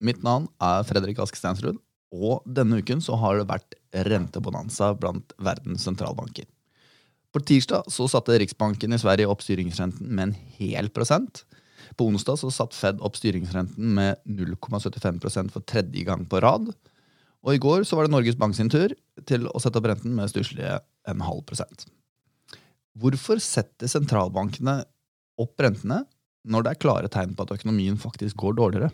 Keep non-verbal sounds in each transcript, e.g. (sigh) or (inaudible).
Mitt navn er Fredrik Ask Steinsrud, og denne uken så har det vært rentebonanza blant verdens sentralbanker. På tirsdag så satte Riksbanken i Sverige opp styringsrenten med en hel prosent. På onsdag så satt Fed opp styringsrenten med 0,75% for tredje gang på rad. Og i går så var det Norges Bank sin tur til å sette opp renten med stusslige en halv prosent. Hvorfor setter sentralbankene opp rentene når det er klare tegn på at økonomien faktisk går dårligere?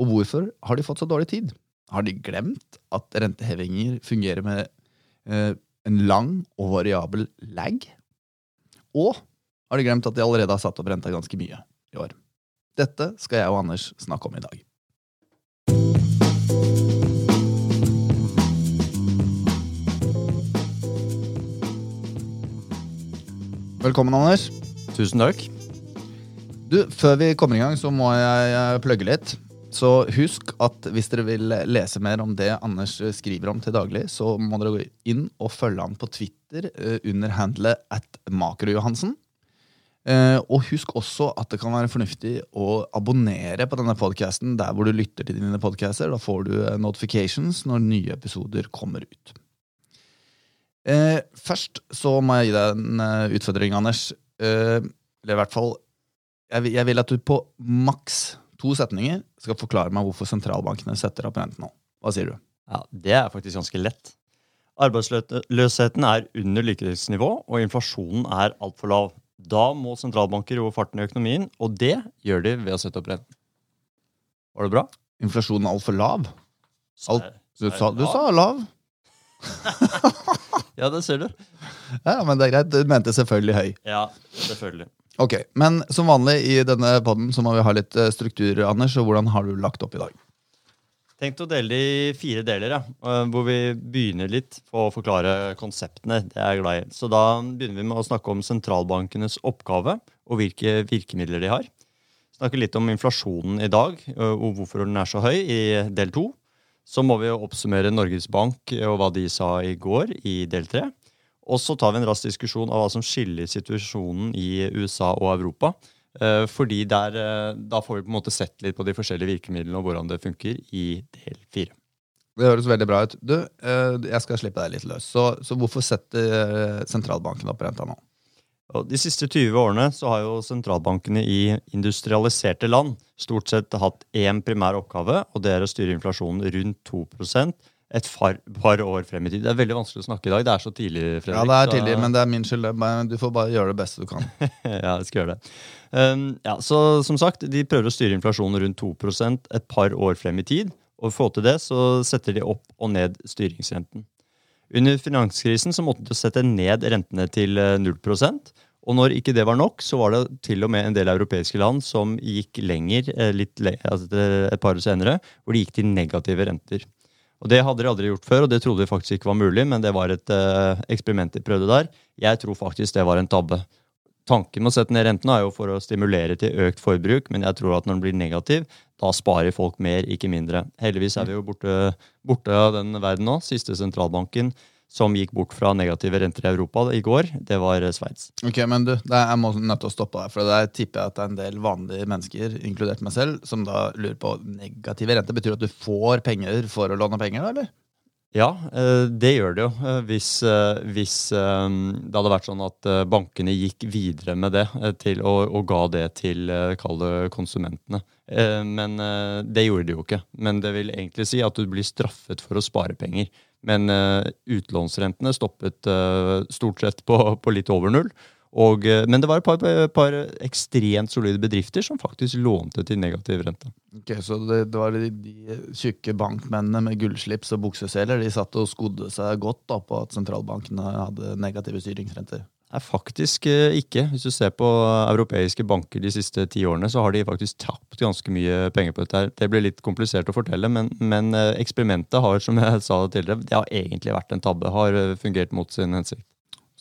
Og hvorfor har de fått så dårlig tid? Har de glemt at rentehevinger fungerer med eh, en lang og variabel lag? Og har de glemt at de allerede har satt opp renta ganske mye i år? Dette skal jeg og Anders snakke om i dag. Velkommen, Anders. Tusen takk. Du, Før vi kommer i gang, så må jeg plugge litt. Så husk at hvis dere vil lese mer om det Anders skriver om til daglig, så må dere gå inn og følge han på Twitter eh, under handlet at Makrojohansen. Eh, og husk også at det kan være fornuftig å abonnere på denne podkasten der hvor du lytter til dine podcaster. Da får du eh, notifications når nye episoder kommer ut. Først så må jeg gi deg en utfordring, Anders. Eller i hvert fall Jeg vil at du på maks to setninger skal forklare meg hvorfor sentralbankene setter opp renten nå. Hva sier du? Ja, Det er faktisk ganske lett. Arbeidsløsheten er under lykkelighetssnivå, og inflasjonen er altfor lav. Da må sentralbanker roe farten i økonomien, og det gjør de ved å sette opp renten. Var det bra? Inflasjonen er altfor lav? Alt, du, sa, du sa lav. (laughs) ja, det ser du. Ja, Men det er greit. Du mente selvfølgelig høy. Ja, selvfølgelig. Ok, Men som vanlig i denne poden så må vi ha litt eh, struktur. Anders, og Hvordan har du lagt opp i dag? Tenkt å dele det i fire deler, ja. Eh, hvor vi begynner litt på å forklare konseptene. Det er jeg glad i. Så da begynner vi med å snakke om sentralbankenes oppgave og hvilke virkemidler de har. Snakke litt om inflasjonen i dag eh, og hvorfor den er så høy, i del to. Så må vi oppsummere Norges Bank og hva de sa i går, i del tre. Og så tar vi en rask diskusjon av hva som skiller situasjonen i USA og Europa. Eh, fordi der, eh, Da får vi på en måte sett litt på de forskjellige virkemidlene og hvordan det funker i del fire. Det høres veldig bra ut. Du, eh, jeg skal slippe deg litt løs. Så, så hvorfor setter sentralbanken opp renta nå? Og de siste 20 årene så har jo sentralbankene i industrialiserte land stort sett hatt én primær oppgave, og det er å styre inflasjonen rundt 2 et par, par, år frem i tid. Det er veldig vanskelig å snakke i dag. Det er så tidlig. Fredrik. Ja, det er tidlig, men det er min skyld. Du får bare gjøre det beste du kan. (laughs) ja, jeg skal gjøre det. Um, ja, så som sagt, De prøver å styre inflasjonen rundt 2% et par år frem i tid. Og for å få til det så setter de opp og ned styringsrenten. Under finanskrisen så måtte de sette ned rentene til 0 eh, og når ikke det var nok, så var det til og med en del europeiske land som gikk lenger eh, litt, altså et par år senere, hvor de gikk til negative renter. Og Det hadde de aldri gjort før, og det trodde vi faktisk ikke var mulig, men det var et uh, eksperiment de prøvde der. Jeg tror faktisk det var en tabbe. Tanken med å sette ned renten er jo for å stimulere til økt forbruk, men jeg tror at når den blir negativ, da sparer folk mer, ikke mindre. Heldigvis er vi jo borte, borte av den verden nå. Siste sentralbanken som gikk bort fra negative renter i Europa i går, det var eh, Sveits. Ok, men du, Jeg må nødt til å stoppe deg, for der tipper jeg at det er en del vanlige mennesker, inkludert meg selv, som da lurer på negative renter. Betyr det at du får penger for å låne penger, da, eller? Ja, eh, det gjør det jo. Eh, hvis, hvis, det hadde vært sånn at bankene gikk videre med det til, og, og ga det til kall det konsumentene. Men det gjorde de jo ikke. Men det vil egentlig si at du blir straffet for å spare penger. Men uh, utlånsrentene stoppet uh, stort sett på, på, litt over null. Og, uh, men det var et par, par, ekstremt solide bedrifter som faktisk lånte til negativ rente. Ok, Så det, det var de, de tjukke bankmennene med gullslips og bukseseler de satt og skodde seg godt da, på at sentralbankene hadde negative styringsrenter? Nei, faktisk eh, ikke. Hvis du ser på europeiske banker de siste ti årene, så har de faktisk tapt ganske mye penger på dette. her. Det blir litt komplisert å fortelle, men, men eh, eksperimentet har som jeg sa tidligere, det har egentlig vært en tabbe. Har eh, fungert mot sin hensikt.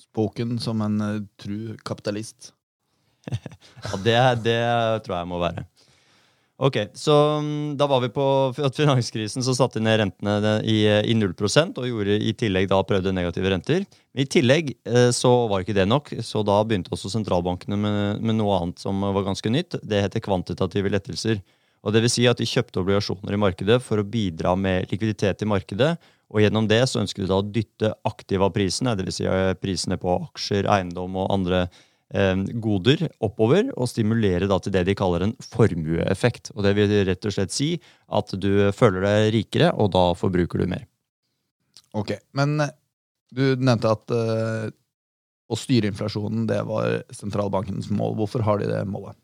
Spoken som en uh, tru kapitalist. (laughs) ja, det, det tror jeg må være. Ok, så mm, Da var vi på finanskrisen, så satte ned rentene i, i 0% og gjorde i tillegg da prøvde negative renter. Men I tillegg eh, så var ikke det nok, så da begynte også sentralbankene med, med noe annet som var ganske nytt. Det heter kvantitative lettelser. Og det vil si at De kjøpte obligasjoner i markedet for å bidra med likviditet i markedet. og Gjennom det så ønsket de da å dytte aktive av prisene, dvs. Si prisene på aksjer, eiendom og andre eh, goder, oppover. Og stimulere da til det de kaller en formueeffekt. Og Det vil rett og slett si at du føler deg rikere, og da forbruker du mer. Ok, Men eh, du nevnte at uh, å styre inflasjonen det var sentralbankens mål. Hvorfor har de det målet?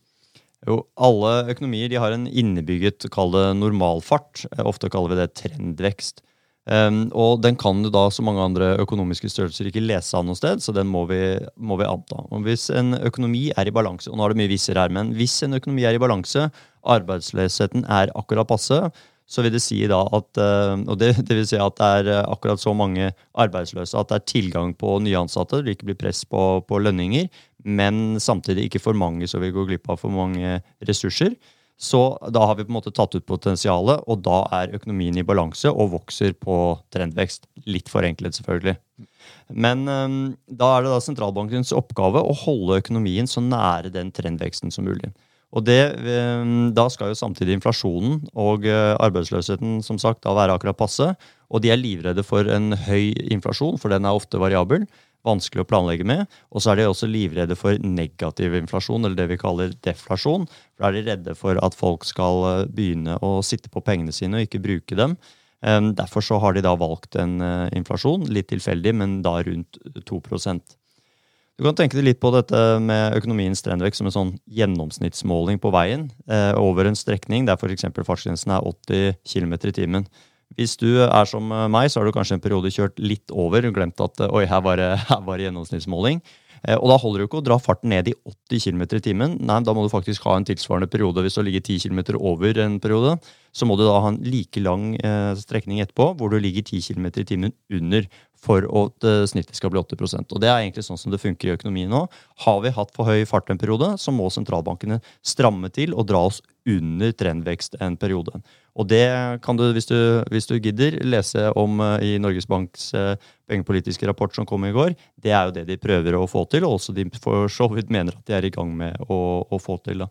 Jo, Alle økonomier de har en innebygget kall det normalfart. Eh, ofte kaller vi det trendvekst. Um, og den kan du da, som mange andre økonomiske størrelser, ikke lese av noe sted, så den må vi, må vi anta. Og hvis en økonomi er i balanse, og nå er det mye visser her, men hvis en økonomi er i balanse, arbeidsløsheten er akkurat passe, så vil det si da at eh, og det, det, vil si at det er akkurat så mange arbeidsløse at det er tilgang på nyansatte, det vil ikke bli press på, på lønninger, men samtidig ikke for mange, så vi går glipp av for mange ressurser. Så da har vi på en måte tatt ut potensialet, og da er økonomien i balanse og vokser på trendvekst. Litt forenklet, selvfølgelig. Men um, da er det da sentralbankens oppgave å holde økonomien så nære den trendveksten som mulig. Og det, um, Da skal jo samtidig inflasjonen og uh, arbeidsløsheten som sagt, da være akkurat passe. Og de er livredde for en høy inflasjon, for den er ofte variabel. Vanskelig å planlegge med. Og så er de også livredde for negativ inflasjon, eller det vi kaller deflasjon. For Da er de redde for at folk skal eh, begynne å sitte på pengene sine og ikke bruke dem. Ehm, derfor så har de da valgt en eh, inflasjon, litt tilfeldig, men da rundt 2% du kan tenke deg litt på dette med økonomiens trendvekst som en sånn gjennomsnittsmåling på veien eh, over en strekning der f.eks. fartsgrensen er 80 km i timen. Hvis du er som meg, så har du kanskje en periode kjørt litt over og glemt at oi, her var det, (laughs) her var det gjennomsnittsmåling. Eh, og da holder det ikke å dra farten ned i 80 km i timen. Nei, Da må du faktisk ha en tilsvarende periode. Hvis du ligger 10 km over en periode, så må du da ha en like lang eh, strekning etterpå hvor du ligger 10 km i timen under for at snittet skal bli 80 Og Det er egentlig sånn som det funker i økonomien nå. Har vi hatt for høy fart en periode, så må sentralbankene stramme til og dra oss under trendvekst en periode. Og det kan du, hvis du, hvis du gidder, lese om uh, i Norges Banks uh, pengepolitiske rapport som kom i går. Det er jo det de prøver å få til, og også de for så vidt mener at de er i gang med å, å få til. da.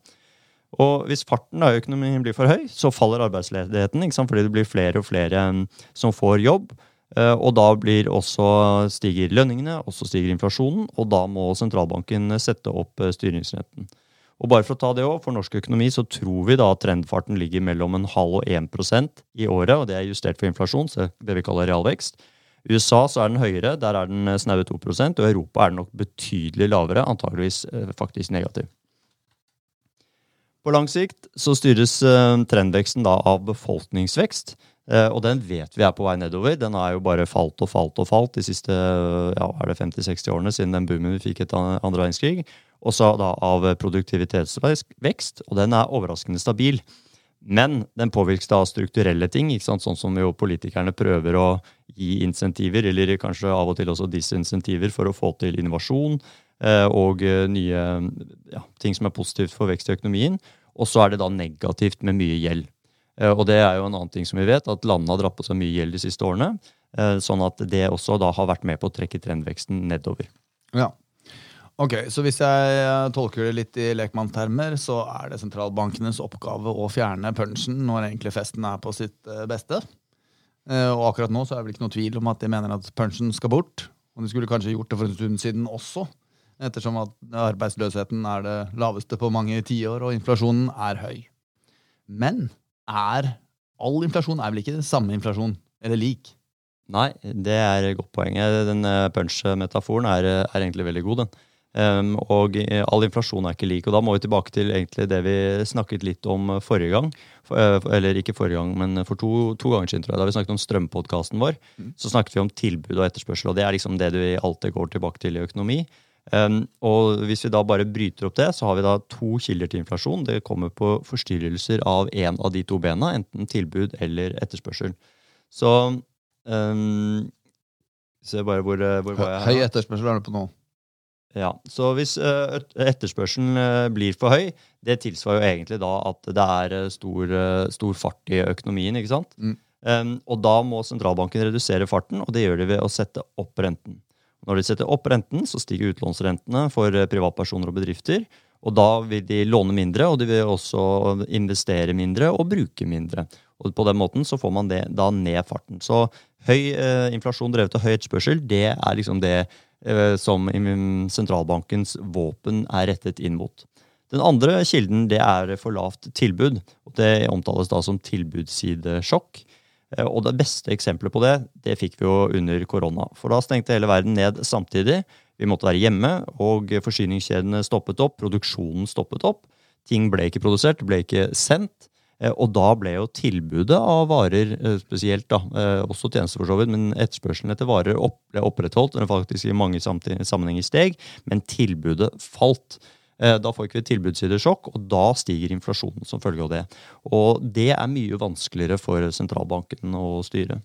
Og hvis farten av økonomien blir for høy, så faller arbeidsledigheten. fordi det blir flere og flere som får jobb. Uh, og da også stiger lønningene, også stiger inflasjonen, og da må sentralbanken sette opp styringsrenten. Og bare For å ta det også, for norsk økonomi så tror vi da at trendfarten ligger mellom en halv og 1% i året. og Det er justert for inflasjon, så det vi kaller realvekst. I USA så er den høyere, der er den eh, snaue 2 og i Europa er den nok betydelig lavere, antageligvis eh, faktisk negativ. På lang sikt så styres eh, trendveksten da av befolkningsvekst. Og den vet vi er på vei nedover. Den har jo bare falt og falt og falt de siste ja, er 50-60 årene siden den boomen vi fikk etter andre verdenskrig også da av produktivitetsvekst, og den er overraskende stabil. Men den påvirkes da av strukturelle ting, sånn som jo politikerne prøver å gi insentiver, eller kanskje av og til også disinsentiver, for å få til innovasjon eh, og eh, nye ja, ting som er positivt for vekst i økonomien. Og så er det da negativt med mye gjeld. Eh, og det er jo en annen ting som vi vet, at landene har dratt på seg mye gjeld de siste årene. Sånn at det også da har vært med på å trekke trendveksten nedover. Ja, Ok, Så hvis jeg eh, tolker det litt i lekmanntermer, så er det sentralbankenes oppgave å fjerne punchen når egentlig festen er på sitt eh, beste. Eh, og akkurat nå så er det vel ikke noe tvil om at de mener at punchen skal bort. Og de skulle kanskje gjort det for en stund siden også, ettersom at arbeidsløsheten er det laveste på mange tiår, og inflasjonen er høy. Men er all inflasjon er vel ikke samme inflasjon, eller lik? Nei, det er et godt poeng. Den punch-metaforen er, er egentlig veldig god, den. Um, og all inflasjon er ikke lik. Og da må vi tilbake til egentlig det vi snakket litt om forrige gang. For, eh, eller ikke forrige gang, men for to, to ganger siden, tror jeg. Da vi snakket om strømpodkasten vår, mm. så snakket vi om tilbud og etterspørsel. Og det er liksom det du alltid går tilbake til i økonomi. Um, og hvis vi da bare bryter opp det, så har vi da to kilder til inflasjon. Det kommer på forstyrrelser av én av de to bena, enten tilbud eller etterspørsel. Så um, Se bare hvor, hvor var jeg her. Høy etterspørsel er det på nå. Ja, Så hvis uh, etterspørselen uh, blir for høy, det tilsvarer jo egentlig da at det er uh, stor, stor, fart i økonomien. ikke sant? Mm. Um, og da må sentralbanken redusere farten, og det gjør de ved å sette opp renten. Når de setter opp renten, så stiger utlånsrentene for privatpersoner og bedrifter. Og da vil de låne mindre, og de vil også investere mindre og bruke mindre. Og på den måten så får man det, da ned farten. Så høy eh, inflasjon drevet av høy etterspørsel, det er liksom det eh, som sentralbankens våpen er rettet inn mot. Den andre kilden det er for lavt tilbud. og Det omtales da som tilbudssidesjokk. Eh, og det beste eksempelet på det det fikk vi jo under korona. For da stengte hele verden ned samtidig. Vi måtte være hjemme, og forsyningskjedene stoppet opp. Produksjonen stoppet opp. Ting ble ikke produsert, ble ikke sendt. Eh, og da ble jo tilbudet av varer eh, spesielt, da, også tjenester for så vidt, men etterspørselen etter varer ble opprettholdt, den faktisk i mange sammenhenger steg, men tilbudet falt. Eh, da får ikke vi tilbudssidesjokk, og da stiger inflasjonen som følge av det. Og det er mye vanskeligere for sentralbanken å styre.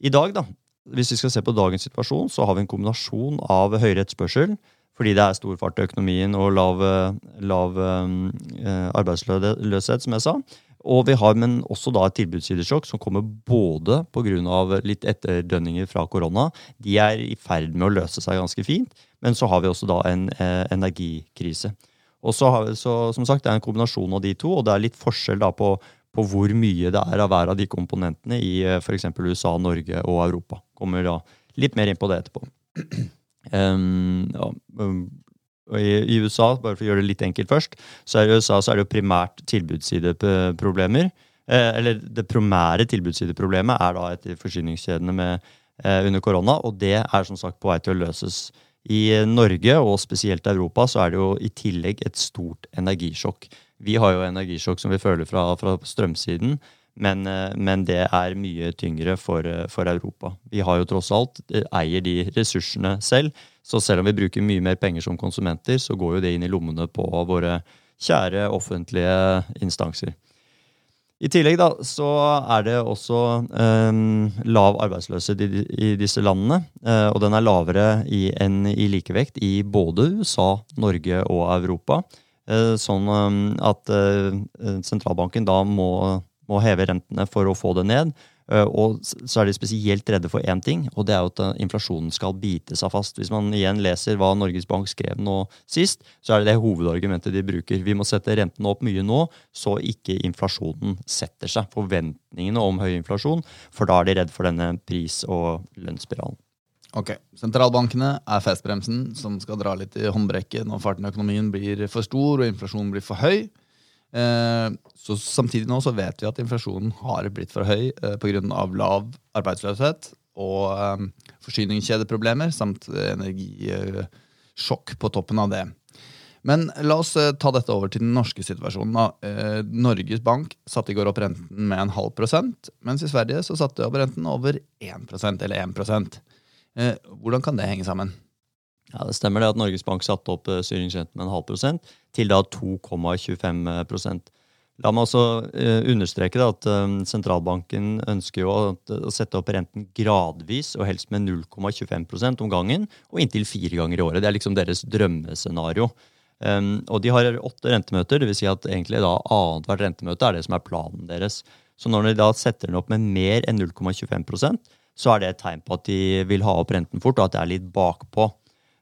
I dag, da, hvis vi skal se på dagens situasjon, så har vi en kombinasjon av høyere etterspørsel, fordi det er stor fart i økonomien og lav, lav eh, arbeidsløshet, som jeg sa. Og vi har men også da et tilbudssidesjokk som kommer både pga. litt etterdønninger fra korona. De er i ferd med å løse seg ganske fint. Men så har vi også da en eh, energikrise. Og så har så, som sagt, Det er en kombinasjon av de to, og det er litt forskjell da på, på hvor mye det er av hver av de komponentene i eh, f.eks. USA, Norge og Europa. Kommer da litt mer inn på det etterpå. Um, (clears throat) ja, i, i, USA, bare for å gjøre det litt enkelt først, så er, USA, så er det jo primært tilbudssideproblemer. Eh, eller det primære tilbudssideproblemet er da etter forsyningskjedene med, eh, under korona, og det er som sagt på vei til å løses. I Norge, og spesielt Europa, så er det jo i tillegg et stort energisjokk. Vi har jo energisjokk som vi føler fra, fra strømsiden, men, eh, men, det er mye tyngre for, eh, for, Europa. Vi har jo tross alt eh, eier de ressursene selv, så selv om vi bruker mye mer penger som konsumenter, så går jo det inn i lommene på våre kjære offentlige instanser. I tillegg da, så er det også eh, lav arbeidsløshet i, i, disse landene. Eh, og den er lavere i, enn i likevekt i både USA, Norge og Europa. Eh, sånn at eh, sentralbanken da må, må, heve rentene for å få det ned. Eh, og så er de spesielt redde for én ting, og det er jo at eh, inflasjonen skal bite seg fast. Hvis man igjen leser hva Norges Bank skrev nå sist, så er det det hovedargumentet de bruker. Vi må sette rentene opp mye nå, så ikke inflasjonen setter seg. Forventningene om høy inflasjon, for da er de redd for denne pris- og lønnsspiralen. Ok, Sentralbankene er festbremsen som skal dra litt i håndbrekket når farten i økonomien blir for stor og inflasjonen blir for høy. Eh, så Samtidig nå så vet vi at inflasjonen har blitt for høy eh, pga. lav arbeidsløshet og eh, forsyningskjedeproblemer samt energisjokk på toppen av det. Men la oss ta dette over til den norske situasjonen. Norges Bank satte i går opp renten med en halv prosent, mens i Sverige så satte de opp renten over 1 eller 1% Hvordan kan det henge sammen? Ja, Det stemmer det at Norges Bank satte opp eh, styringsrenten med en halv prosent til da 2,25 La meg også uh, understreke at um, sentralbanken ønsker jo å, sette opp renten gradvis, og helst med 0,25% om gangen, og inntil fire ganger i året. Det er liksom deres drømmescenario. Um, og de har åtte rentemøter, dvs. Si at egentlig da annethvert rentemøte er det som er planen deres. Så når de da setter den opp med mer enn 0,25% så er det et tegn på at de vil ha opp renten fort, og at det er litt bakpå.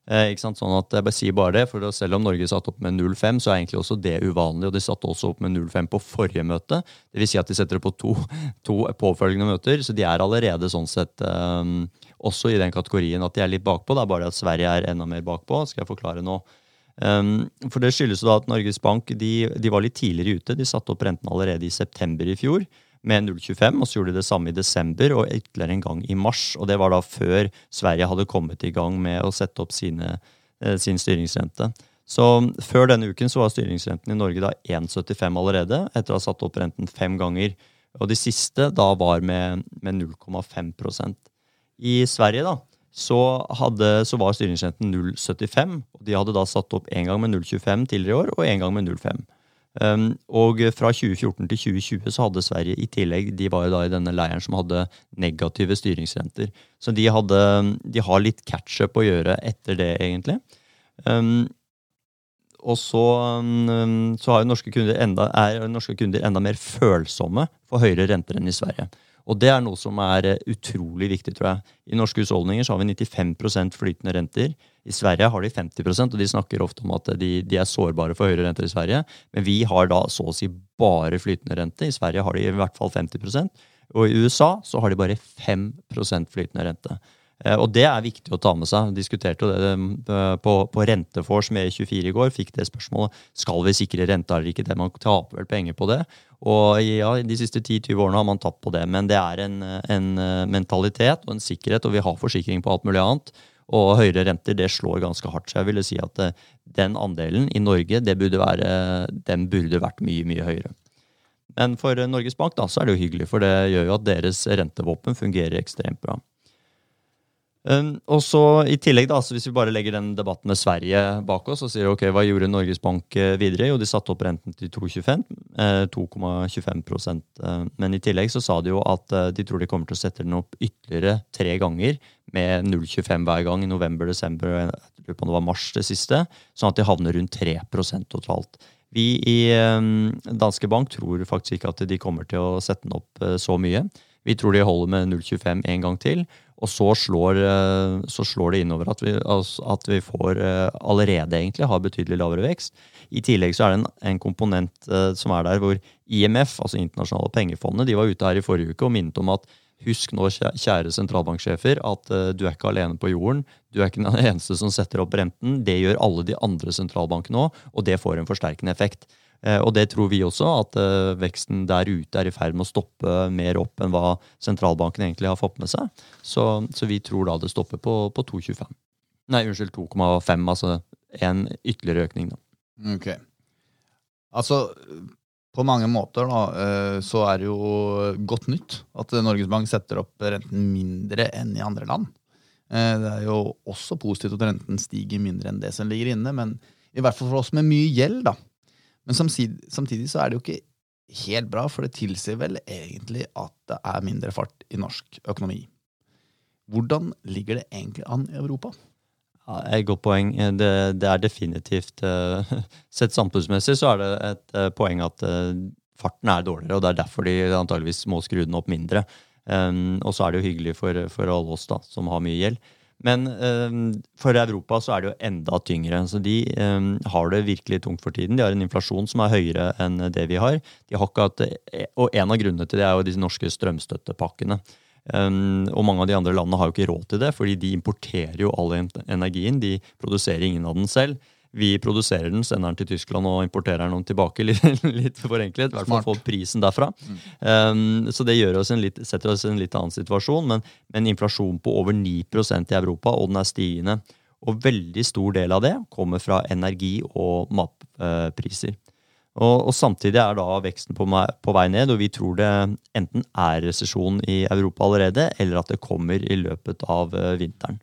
Eh, ikke sant? Sånn at Jeg bare sier bare det, for Selv om Norge satte opp med 0,5, så er egentlig også det uvanlig. og De satte også opp med 0,5 på forrige møte. Det vil si at de setter det på to, (laughs) to påfølgende møter. Så de er allerede sånn sett um, også i den kategorien at de er litt bakpå. Det er bare at Sverige er enda mer bakpå. skal jeg forklare nå. Um, for Det skyldes da at Norges Bank de, de var litt tidligere ute. De satte opp renten allerede i september i fjor med 0,25, og så gjorde de det samme i desember og ytterligere en gang i mars. og Det var da før Sverige hadde kommet i gang med å sette opp sine, eh, sin styringsrente. Så Før denne uken så var styringsrenten i Norge da 1,75 allerede, etter å ha satt opp renten fem ganger. Og de siste da var med, med 0,5% I Sverige da, så, hadde, så var styringsrenten 0,75. og De hadde da satt opp én gang med 0,25 tidligere i år og én gang med 0,5. Um, og fra 2014 til 2020 så hadde Sverige i tillegg De var jo da i denne leiren som hadde negative styringsrenter. Så de, hadde, de har litt catch-up å gjøre etter det, egentlig. Um, og så, um, så norske enda, er norske kunder enda mer følsomme for høyere renter enn i Sverige. Og det er noe som er eh, utrolig viktig, tror jeg. I norske husholdninger så har vi 95% flytende renter. I Sverige har de 50% og de snakker ofte om at de, de, er sårbare for høyere renter i Sverige. Men vi har da så å si bare flytende rente. I Sverige har de i hvert fall 50% Og i USA så har de bare 5% flytende rente. Eh, og det er viktig å ta med seg. Diskuterte det eh, på, på Rentefors med E24 i går. Fikk det spørsmålet skal vi sikre renta eller ikke. Det man taper vel penger på det. Og ja, de siste 10-20 årene har man tatt på det. Men det er en, en, eh, mentalitet og en sikkerhet, og vi har forsikring på alt mulig annet. Og høyere renter det slår ganske hardt. Så jeg ville si at den andelen i Norge det burde være, den burde vært mye, mye høyere. Men for Norges Bank da, så er det jo hyggelig, for det gjør jo at deres rentevåpen fungerer ekstremt bra. Um, og så i tillegg da, så Hvis vi bare legger den debatten med Sverige bak oss og sier ok, hva gjorde Norges Bank eh, videre? Jo, de satte opp renten til 2,25. Eh, 2,25 eh, Men i tillegg så sa de jo at de tror de kommer til å sette den opp ytterligere tre ganger med 0,25 hver gang i november, desember jeg lurer det var mars det siste. Sånn at de havner rundt 3% totalt. Vi i eh, Danske Bank tror faktisk ikke at de kommer til å sette den opp så mye. Vi tror de holder med 0,25 en gang til. Og så slår, eh, så slår det innover at vi, altså at vi, får eh, allerede egentlig har betydelig lavere vekst. I tillegg så er det en, en komponent uh, som er der hvor IMF, altså internasjonale pengefondet, de var ute her i forrige uke og minnet om at husk nå, kjære sentralbanksjefer, at du er ikke alene på jorden. Du er ikke den eneste som setter opp renten. Det gjør alle de andre sentralbankene òg, og det får en forsterkende effekt. Eh, og det tror vi også, at eh, veksten der ute er i ferd med å stoppe mer opp enn hva sentralbanken egentlig har fått med seg. Så, så vi tror da det stopper på, på 2,25. Nei, unnskyld, 2,5. Altså en ytterligere økning, da. Ok. Altså, på mange måter da, eh, så er det jo godt nytt at Norges Bank setter opp renten mindre enn i andre land. Det er jo også positivt at renten stiger mindre enn det som ligger inne, men i hvert fall for oss med mye gjeld, da, men samtidig, samtidig, så er det jo ikke helt bra, for det tilsier vel egentlig at det er mindre fart i norsk økonomi. Hvordan ligger det egentlig an i Europa? Ja, et godt poeng. Det, det er definitivt uh, (laughs) Sett samfunnsmessig så er det et uh, poeng at uh, farten er dårligere, og det er derfor de antageligvis må skru den opp mindre. Um, og så er det jo hyggelig for, for alle oss da, som har mye gjeld. Men eh, for Europa så er det jo enda tyngre. så De eh, har det virkelig tungt for tiden. De har en inflasjon som er høyere enn det vi har. De har ikke hatt, eh, og En av grunnene til det er jo disse norske strømstøttepakkene. Um, og mange av de andre landene har jo ikke råd til det, fordi de importerer jo all energien. De produserer ingen av den selv. Vi produserer den, sender den til Tyskland og importerer den tilbake. (laughs) Litt, litt forenklet. I hvert fall få prisen derfra. Mm. Um, så det oss litt, setter oss i en litt annen situasjon. Men, men inflasjon på over 9% i Europa, og den er stigende. Og veldig stor del av det kommer fra energi- og matpriser. Og, og, samtidig er da veksten på, på, vei ned, og vi tror det enten er resesjon i Europa allerede, eller at det kommer i løpet av uh, vinteren.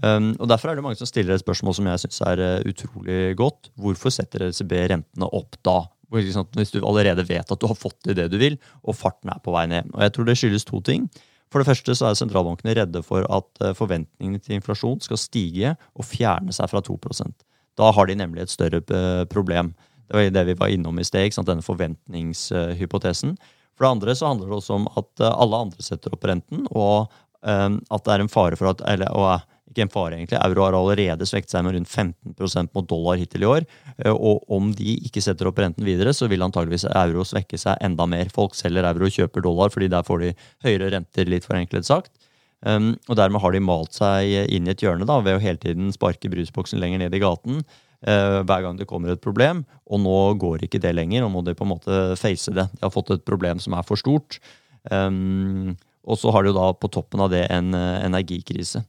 Um, og Derfor er det mange som stiller et spørsmål som jeg syns er uh, utrolig godt. Hvorfor setter ECB rentene opp da? Hvis du allerede vet at du har fått til det du vil, og farten er på vei ned. Og jeg tror det skyldes to ting. For det første så er sentralbankene redde for at uh, forventningene til inflasjon skal stige og fjerne seg fra 2% Da har de nemlig et større uh, problem. Det var det vi var innom i sted, denne forventningshypotesen. For det andre så handler det også om at alle andre setter opp renten, og um, at det er en fare for at eller, og, ikke en fare, egentlig. Euro har allerede svekket seg med rundt 15% mot dollar hittil i år. Eh, og om de ikke setter opp renten videre, så vil antageligvis euro svekke seg enda mer. Folk selger euro og kjøper dollar, fordi der får de høyere renter, litt forenklet sagt. Um, og dermed har de malt seg inn i et hjørne da, ved å hele tiden sparke brusboksen lenger ned i gaten. Uh, hver gang det kommer et problem. Og nå går ikke det lenger, nå må de på en måte face det. De har fått et problem som er for stort. Um, og så har de jo da på toppen av det en uh, energikrise.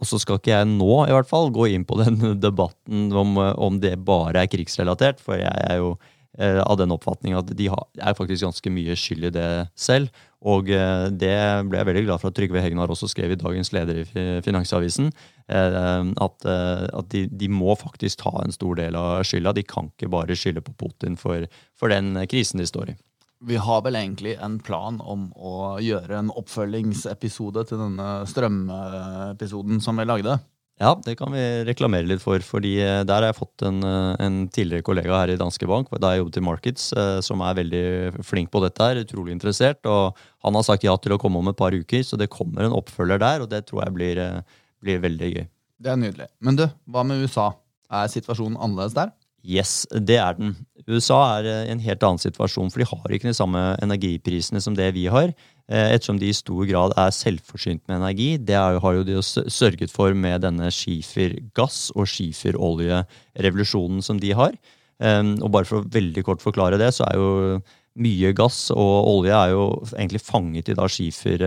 Og så skal ikke jeg nå i hvert fall gå inn på den (laughs) debatten om, om det bare er krigsrelatert, for jeg er jo eh, av den oppfatning at de har, er faktisk ganske mye skyld i det selv. Og eh, det ble jeg veldig glad for at Trygve Hegnar også skrev i dagens leder i Finansavisen. Eh, at, eh, at de, de, må faktisk ta en stor del av skylda. De kan ikke bare skylde på Putin for, for den krisen de står i. Vi har vel egentlig en plan om å gjøre en oppfølgingsepisode til denne strømepisoden som vi lagde. Ja, det kan vi reklamere litt for. fordi eh, Der har jeg fått en, eh, en tidligere kollega her i Danske Bank, da jeg jobbet i Markets, eh, som er veldig flink på dette. her, Utrolig interessert. og Han har sagt ja til å komme om et par uker, så det kommer en oppfølger der. Og det tror jeg blir, blir veldig gøy. Det er nydelig. Men du, hva med USA? Er situasjonen annerledes der? Yes, det er den. USA er i en helt annen situasjon, for de har ikke de samme energiprisene som det vi har. Eh, ettersom de i stor grad er selvforsynt med energi. Det har jo de sørget for med denne skifergass- og skiferoljerevolusjonen som de har. Og bare for å veldig kort forklare det, så er jo mye gass og olje er jo egentlig fanget i da skifer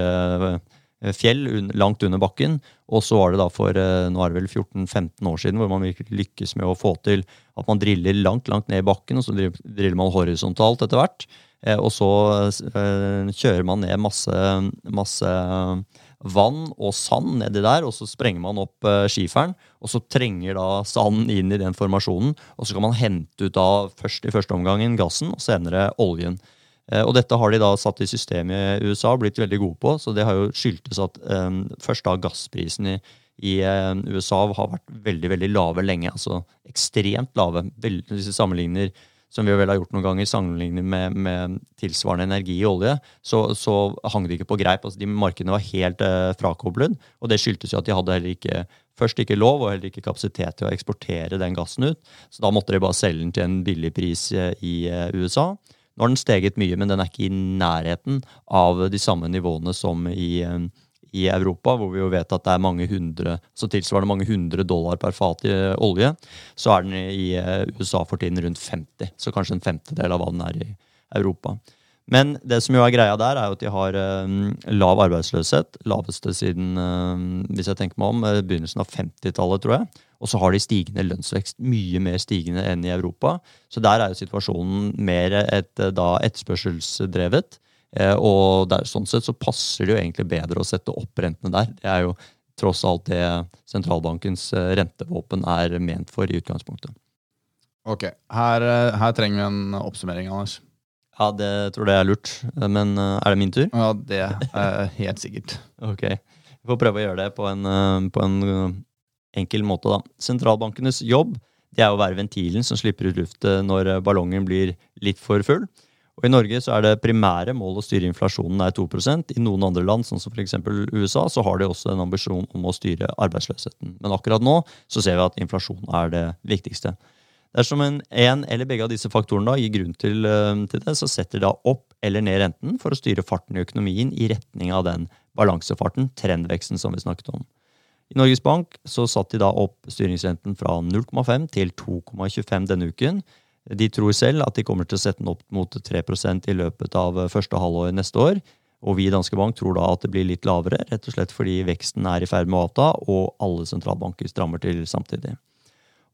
eh, fjell langt under bakken. Og så var det da for eh, nå er det vel 14-15 år siden hvor man lykkes med å få til at man driller langt langt ned i bakken, og så driller man horisontalt etter hvert. Eh, og så kjører man ned masse, masse vann og sand nedi der, og så sprenger man opp skiferen. Og så trenger da sanden inn i den formasjonen, og så kan man hente ut da først i første omgangen gassen, og senere oljen. Eh, og dette har de da satt i systemet i USA og blitt veldig gode på. Så det har jo skyldtes at um, først da gassprisen i, i um, USA har vært veldig veldig lave lenge. Altså ekstremt lave. Veldig, hvis vi sammenligner som vi vel har gjort noen ganger, sammenlignet med, med, tilsvarende energi i olje, så, så, hang det ikke på greip. Altså, de Markedene var helt uh, frakoblet. Og det skyldtes jo at de hadde heller ikke først ikke lov og heller ikke kapasitet til å eksportere den gassen ut. Så da måtte de bare selge den til en billig pris i uh, USA. Nå har den steget mye, men den er ikke i nærheten av de samme nivåene som i, eh, i Europa, hvor vi jo vet at det er mange hundre, så tilsvarende mange hundre dollar per fat i eh, olje. Så er den i eh, USA for tiden rundt 50, så kanskje en femtedel av hva den er i Europa. Men det som jo er greia der, er jo at de har um, lav arbeidsløshet. Laveste siden, um, hvis jeg tenker meg om, begynnelsen av 50-tallet, tror jeg. Og så har de stigende lønnsvekst, mye mer stigende enn i Europa. Så der er jo situasjonen mer et, eh, da etterspørselsdrevet. Eh, og der, sånn sett så passer det jo egentlig bedre å sette opp rentene der. Det er jo tross alt det sentralbankens eh, rentevåpen er ment for i utgangspunktet. Ok, her, her trenger vi en oppsummering, Anders. Ja, det tror jeg er lurt. Men er det min tur? Ja, det er helt sikkert. ok. Vi får prøve å gjøre det på en, på en enkel måte. da. Sentralbankenes jobb det er å være ventilen som slipper ut luft når eh, ballongen blir litt for full. Og I Norge så er det primære mål å styre inflasjonen er 2% I noen andre land, sånn som f.eks. USA, så har de også en ambisjon om å styre arbeidsløsheten. Men akkurat nå så ser vi at inflasjon er det viktigste. Dersom en, en eller begge av disse faktorene da gir grunn til, eh, til det, så setter da opp eller ned renten for å styre farten i økonomien i retning av den balansefarten, trendveksten, som vi snakket om. I Norges Bank så satte de da opp styringsrenten fra 0,5 til 2,25 denne uken. De tror selv at de kommer til å sette den opp mot 3% i løpet av første halvår neste år. Og vi i Danske Bank tror da at det blir litt lavere, rett og slett fordi veksten er i ferd med å avta, og alle sentralbanker strammer til samtidig.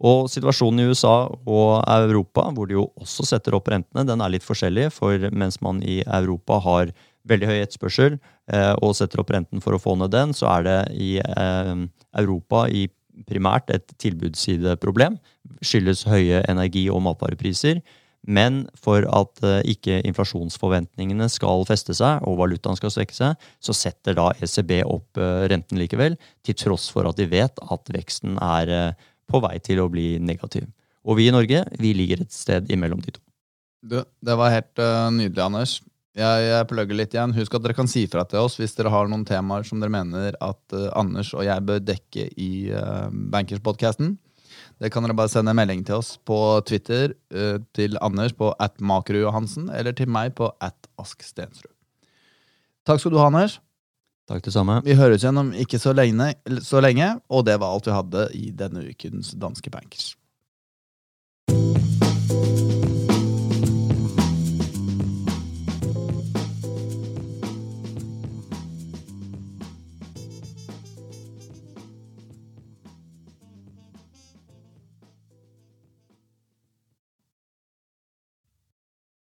Og situasjonen i USA og Europa, hvor de jo også setter opp rentene, den er litt forskjellig. For mens man i Europa har veldig høy etterspørsel eh, og setter opp renten for å få ned den, så er det i eh, Europa i primært et tilbudssideproblem. Skyldes høye energi- og matvarepriser. Men for at uh, ikke inflasjonsforventningene skal feste seg og valutaen skal svekke seg, så setter da ECB opp uh, renten likevel, til tross for at de vet at veksten er uh, på vei til å bli negativ. Og vi i Norge vi ligger et sted imellom de to. Du, det var helt nydelig, Anders. Jeg, jeg plugger litt igjen. Husk at dere kan si fra til oss hvis dere har noen temaer som dere mener at uh, Anders og jeg bør dekke i uh, Bankers-podkasten. Det kan dere bare sende en melding til oss på Twitter uh, til Anders på at makrojohansen, eller til meg på at Ask. Takk skal du ha, Anders. Takk det samme. Vi høres igjen om ikke så lenge, så lenge, og det var alt vi hadde i denne ukens Danske Bankers.